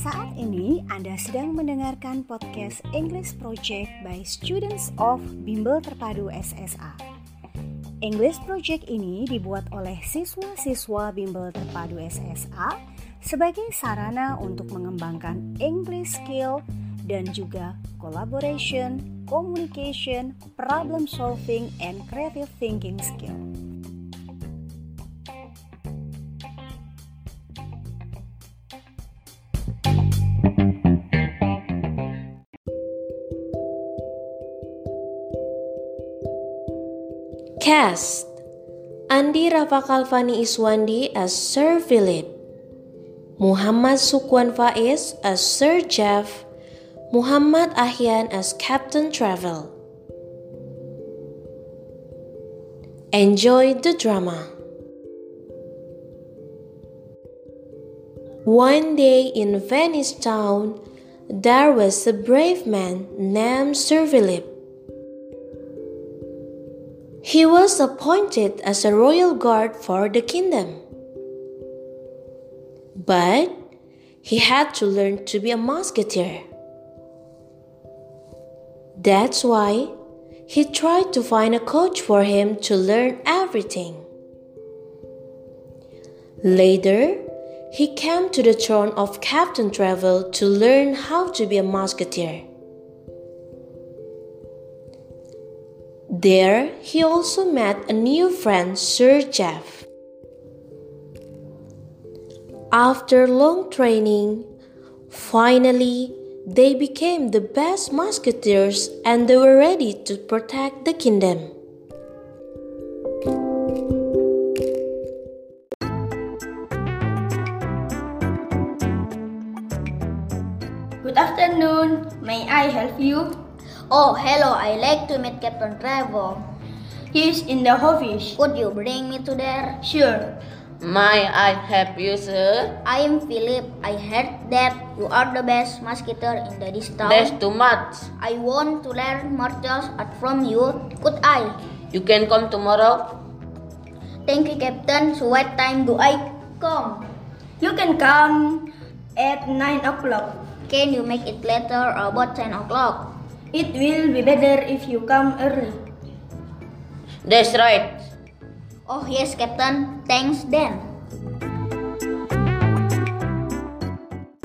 Anda sedang mendengarkan podcast English Project by Students of Bimbel Terpadu SSA. English Project ini dibuat oleh siswa-siswa Bimbel Terpadu SSA sebagai sarana untuk mengembangkan English skill dan juga collaboration, communication, problem solving, and creative thinking skill. Cast Andi Rafa Kalvani Iswandi as Sir Philip. Muhammad Sukwan Faiz as Sir Jeff. Muhammad Ahyan as Captain Traville. Enjoy the drama. One day in Venice town there was a brave man named Sir Philip he was appointed as a royal guard for the kingdom. But he had to learn to be a musketeer. That's why he tried to find a coach for him to learn everything. Later, he came to the throne of Captain Traville to learn how to be a musketeer. There, he also met a new friend, Sir Jeff. After long training, finally, they became the best musketeers and they were ready to protect the kingdom. Good afternoon. May I help you? Oh, hello. I like to meet Captain Traville. He's in the office. Could you bring me to there? Sure. May I help you, sir? I am Philip. I heard that you are the best musketeer in the this town. That's too much. I want to learn martial art from you. Could I? You can come tomorrow. Thank you, Captain. So what time do I come? You can come at 9 o'clock. Can you make it later about 10 o'clock? It will be better if you come early. That's right. Oh yes, Captain. Thanks then.